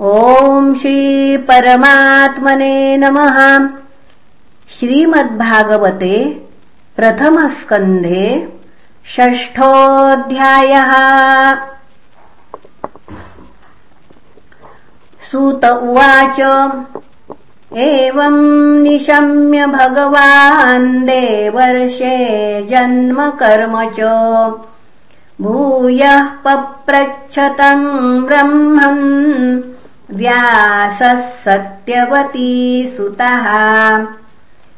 ॐ श्रीपरमात्मने नमः। श्रीमद्भागवते प्रथमस्कन्धे षष्ठोऽध्यायः। सूत उवाच। एवम् निशम्य भगवान् देवर्षे जन्म कर्म च। भूयः पप्रच्छतम् ब्रह्मन् व्यासः सत्यवती सुतः।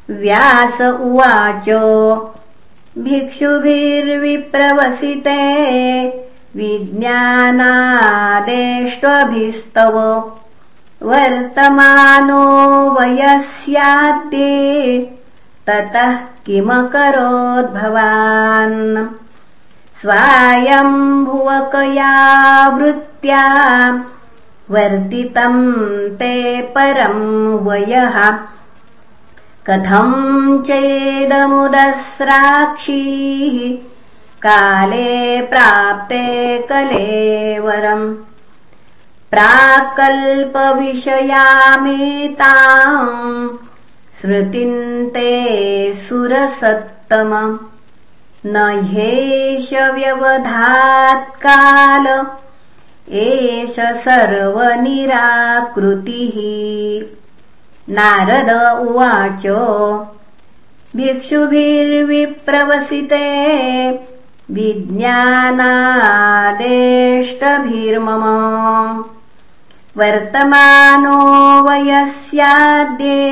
व्यास उवाच भिक्षुभिर्विप्रवसिते विज्ञानादेष्टभिस्तव। वर्तमानो वयस्याद्ये ततः किमकरोद्भवान्। स्वायम्भुवकया वृत्त्या वर्तितम् ते परम् वयः। कथम् चेदमुदस्राक्षीः काले प्राप्ते कलेवरम्। प्राक्कल्पविषयामेताम् स्मृतिन्ते सुरसत्तम। न ह्येष व्यवधात्काल एष सर्वनिराकृतिः। नारद उवाच भिक्षुभिर्विप्रवसिते विज्ञानादेष्टभिर्मम। वर्तमानो वयस्याद्ये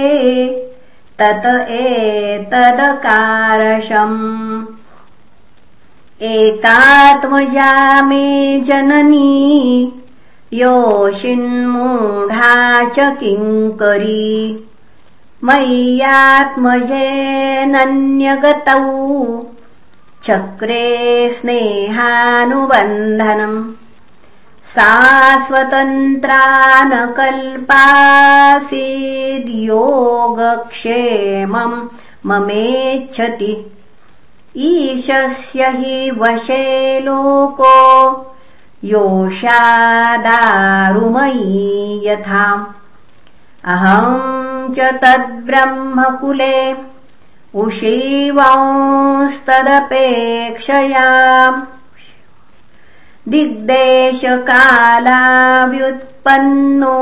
तत एतदकारशम् एकात्मजा मे जननी योषिन्मूढा च किङ्करी मय्यात्मजेनन्यगतौ चक्रे स्नेहानुबन्धनम् सा स्वतन्त्रा न कल्पासीद्योगक्षेमम् ममेच्छति ईशस्य हि वशे लोको। योषादारुमयी यथा अहम् च तद्ब्रह्मकुले उषीवांस्तदपेक्षया। दिग्देशकालाव्युत्पन्नो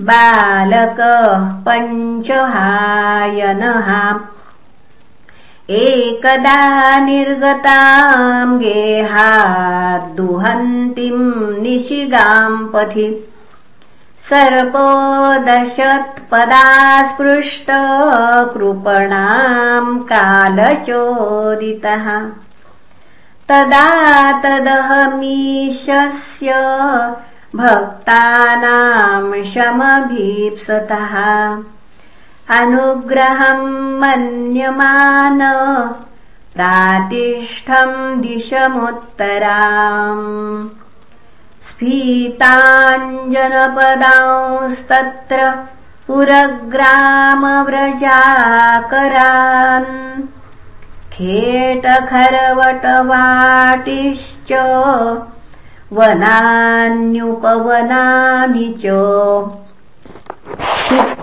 बालकः पञ्चहायनः एकदा निर्गताम् गेहाद्दुहन्तीम् निशिगाम् पथि। सर्पोदशत्पदा स्पृष्ट कृपणाम् कालचोदितः। तदा तदहमीशस्य भक्तानाम् शमभीप्सतः अनुग्रहम् मन्यमान प्रातिष्ठम् दिशमुत्तराम्। स्फीताञ्जनपदांस्तत्र पुरग्रामव्रजाकरान्। खेटखरवटवाटिश्च वनान्युपवनानि च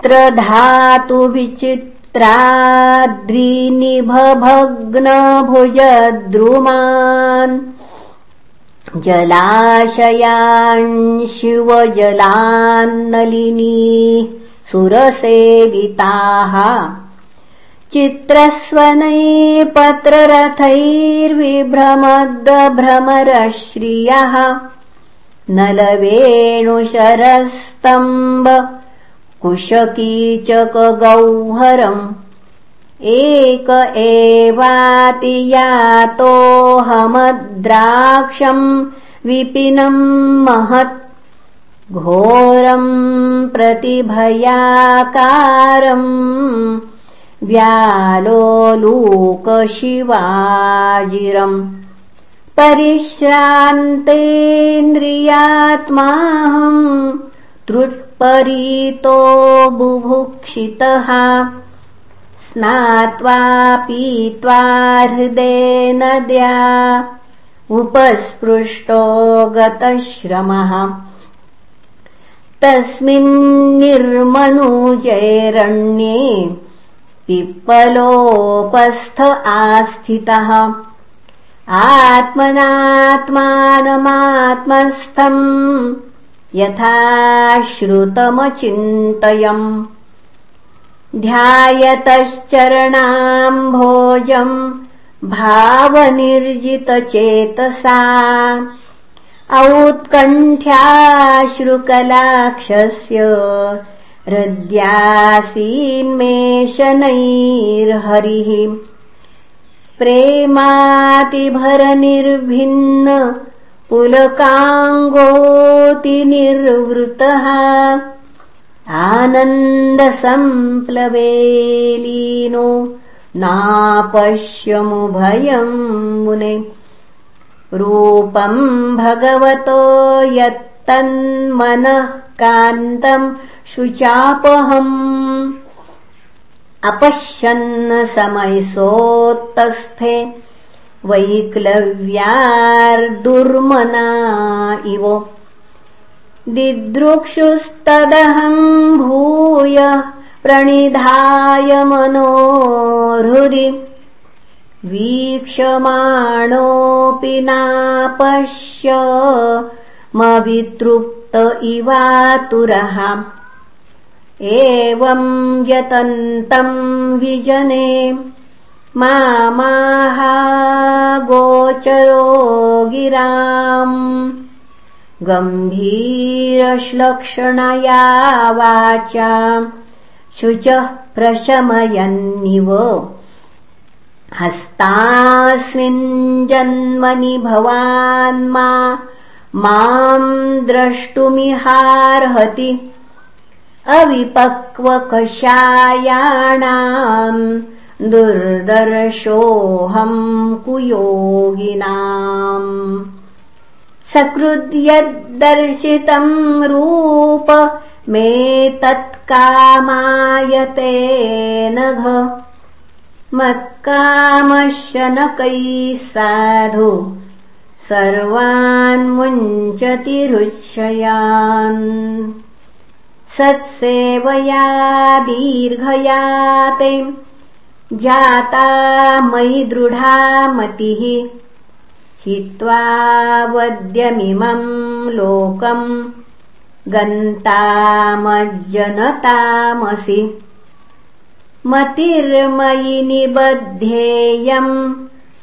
चित्रधातुविचित्राद्रिनिभभग्नभुजद्रुमान् जलाशयान् शिवजलान्नलिनी सुरसेविताः। चित्रस्वनै पत्ररथैर्विभ्रमद्भ्रमरश्रियः नलवेणुशरस्तम्ब कुशकीचकगौहरम् एक एवातियातोऽहमद्राक्षम् विपिनम् महत्। घोरम् प्रतिभयाकारम्। व्यालोलूकशिवाजिरम् परिश्रान्तेन्द्रियात्माहम् त्रुट्परीतो बुभुक्षितः स्नात्वा पीत्वा हृदे नद्या उपस्पृष्टो गतश्रमः। तस्मिन्निर्मनुजैरण्ये पिप्पलोपस्थ आस्थितः। आत्मनात्मानमात्मस्थम् यथा श्रुतमचिन्तयम्। ध्यायतश्चरणाम्भोजम् भावनिर्जितचेतसा। औत्कण्ठ्याश्रुकलाक्षस्य हृद्यासीन्मेषनैर्हरिः। प्रेमातिभरनिर्भिन्न पुलकाङ्गोतिनिर्वृतः आनन्दसम्प्लवेलीनो नापश्यमुभयम् मुने। रूपम् भगवतो यत्तन्मनः कान्तम् शुचापहम्। अपश्यन्न समयसोत्तस्थे वैक्लव्यार्दुर्मना इव। दिदृक्षुस्तदहम् भूय प्रणिधाय मनोहृदि। वीक्षमाणोऽपि नापश्य मवितृप्त इवातुरः। एवम् यतन्तम् विजने गोचरो गिराम् गम्भीरश्लक्षणया वाचा शुचः प्रशमयन्निव। हस्तास्मिन् जन्मनि भवान्मा माम् द्रष्टुमिहार्हति। अविपक्वकषायाणाम् दुर्दर्शोऽहम् कुयोगिनाम्। सकृद्यद्दर्शितम् रूप मे तत्कामायते नघ। मत्कामशनकैः साधु। सर्वान्मुञ्चतिरुच्छयान् सत्सेवया दीर्घया ते जाता मयि दृढा मतिः हित्वा वद्यमिमम् लोकम् गन्तामज्जनतामसि। मतिर्मयि निबध्येयम्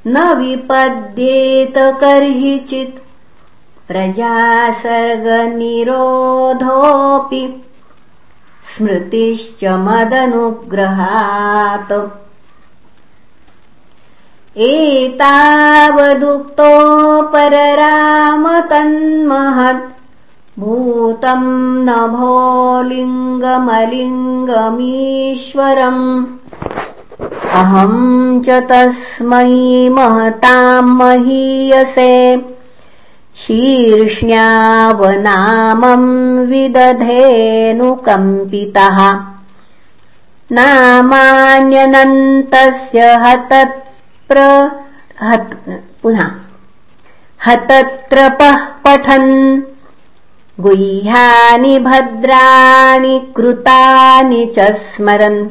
न विपद्येत कर्हिचित्। प्रजासर्गनिरोधोऽपि। स्मृतिश्च मदनुग्रहात् एतावदुक्तो परराम तन्महत् भूतम् नभोलिङ्गमलिङ्गमीश्वरम् अहम् च तस्मै महताम् महीयसे। शीर्ष्ण्यावनामम् विदधेऽनुकम्पितः नामान्यनन्तस्य पुनः हतत्रपः पठन्। गुह्यानि भद्राणि कृतानि च स्मरन्।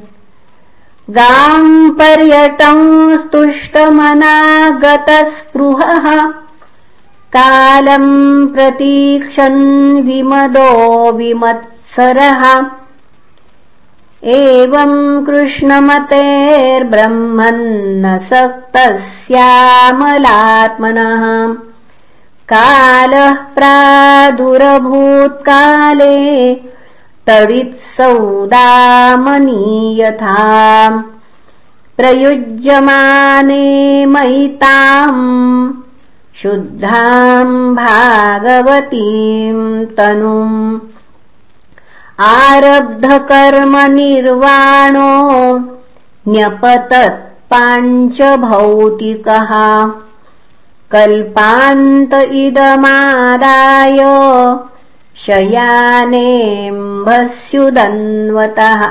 गाम्पर्यटम् स्तुष्टमनागतस्पृहः कालम् प्रतीक्षन् विमदो विमत्सरः एवम् कृष्णमतेर्ब्रह्मन्न सक्तस्यामलात्मनः कालः प्रादुरभूत्काले तडित्सौदामनीयथा प्रयुज्यमाने मयिताम् शुद्धाम् भागवतीम् तनुम् आरब्धकर्मनिर्वाणो न्यपतत्पाञ्चभौतिकः। कल्पान्त इदमादाय शयानेऽम्भस्युदन्वतः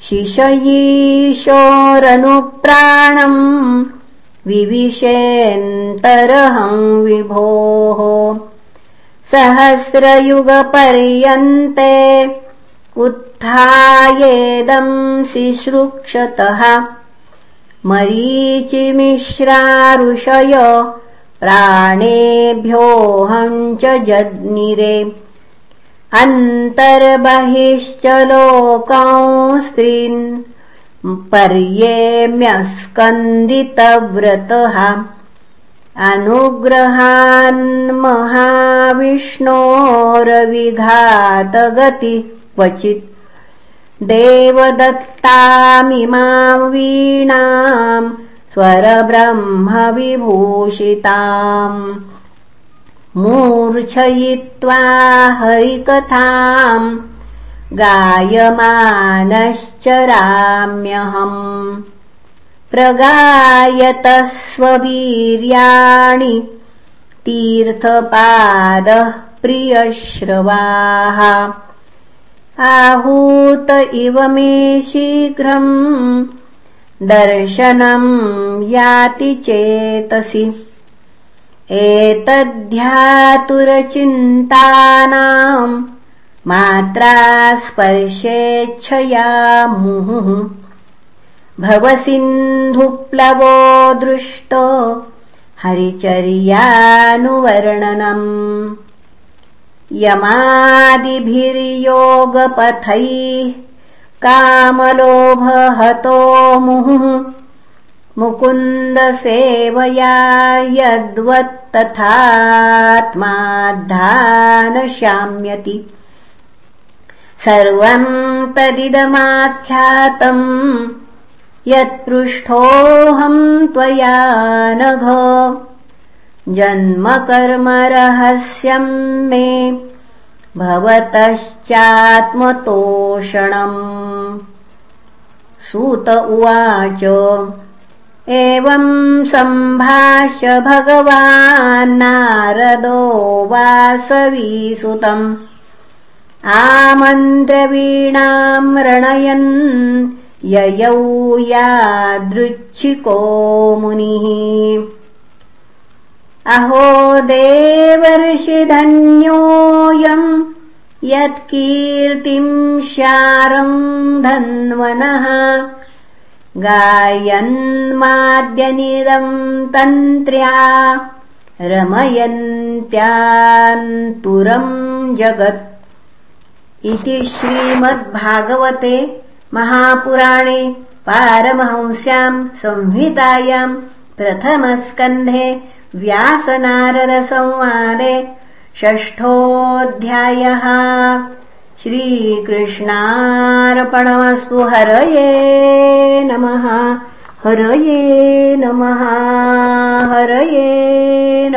शिशयीशोरनुप्राणम् विविशेऽन्तरहम् विभोः सहस्रयुगपर्यन्ते उत्थायेदम् शिश्रुक्षतः। मरीचिमिश्रा ऋषय प्राणेभ्योऽहम् च जज्ञिरे। अन्तर्बहिश्च लोकांस्त्रीन् पर्येम्यस्कन्दितव्रतः अनुग्रहान्महाविष्णोरविघातगति क्वचित्। देवदत्तामिमाम् वीणाम् स्वरब्रह्मविभूषिताम्। मूर्छयित्वा हरिकथाम् गायमानश्चराम्यहम् प्रगायतः स्ववीर्याणि तीर्थपादः प्रियश्रवाः। आहूत इव मे शीघ्रम् दर्शनम् याति चेतसि। एतद्ध्यातुरचिन्तानाम् मात्रा स्पर्शेच्छया मुहुः भवसिन्धुप्लवो दृष्टो हरिचर्यानुवर्णनम्। यमादिभिर्योगपथैः कामलोभहतो मुहुः। मुकुन्दसेवया यद्वत्तथात्माद्धानशाम्यति। सर्वम् तदिदमाख्यातम् यत्पृष्ठोऽहम् त्वया नघ। जन्मकर्मरहस्यम् मे भवतश्चात्मतोषणम्। सूत उवाच एवम् सम्भाष्य भगवान्नारदो वासवीसुतम्। आमन्त्रवीणाम् रणयन् ययौ यादृच्छिको मुनिः। अहो देवर्षिधन्योऽयम् यत्कीर्तिम् शारम् धन्वनः। गायन्माद्यनिदम् तन्त्र्या रमयन्त्यान्तुरम् जगत्। इति श्रीमद्भागवते महापुराणे पारमहंस्याम् संहितायाम् प्रथमस्कन्धे व्यासनारदसंवादे षष्ठोऽध्यायः। श्रीकृष्णार्पणमस्तु। हरये नमः। हरये नमः। हरये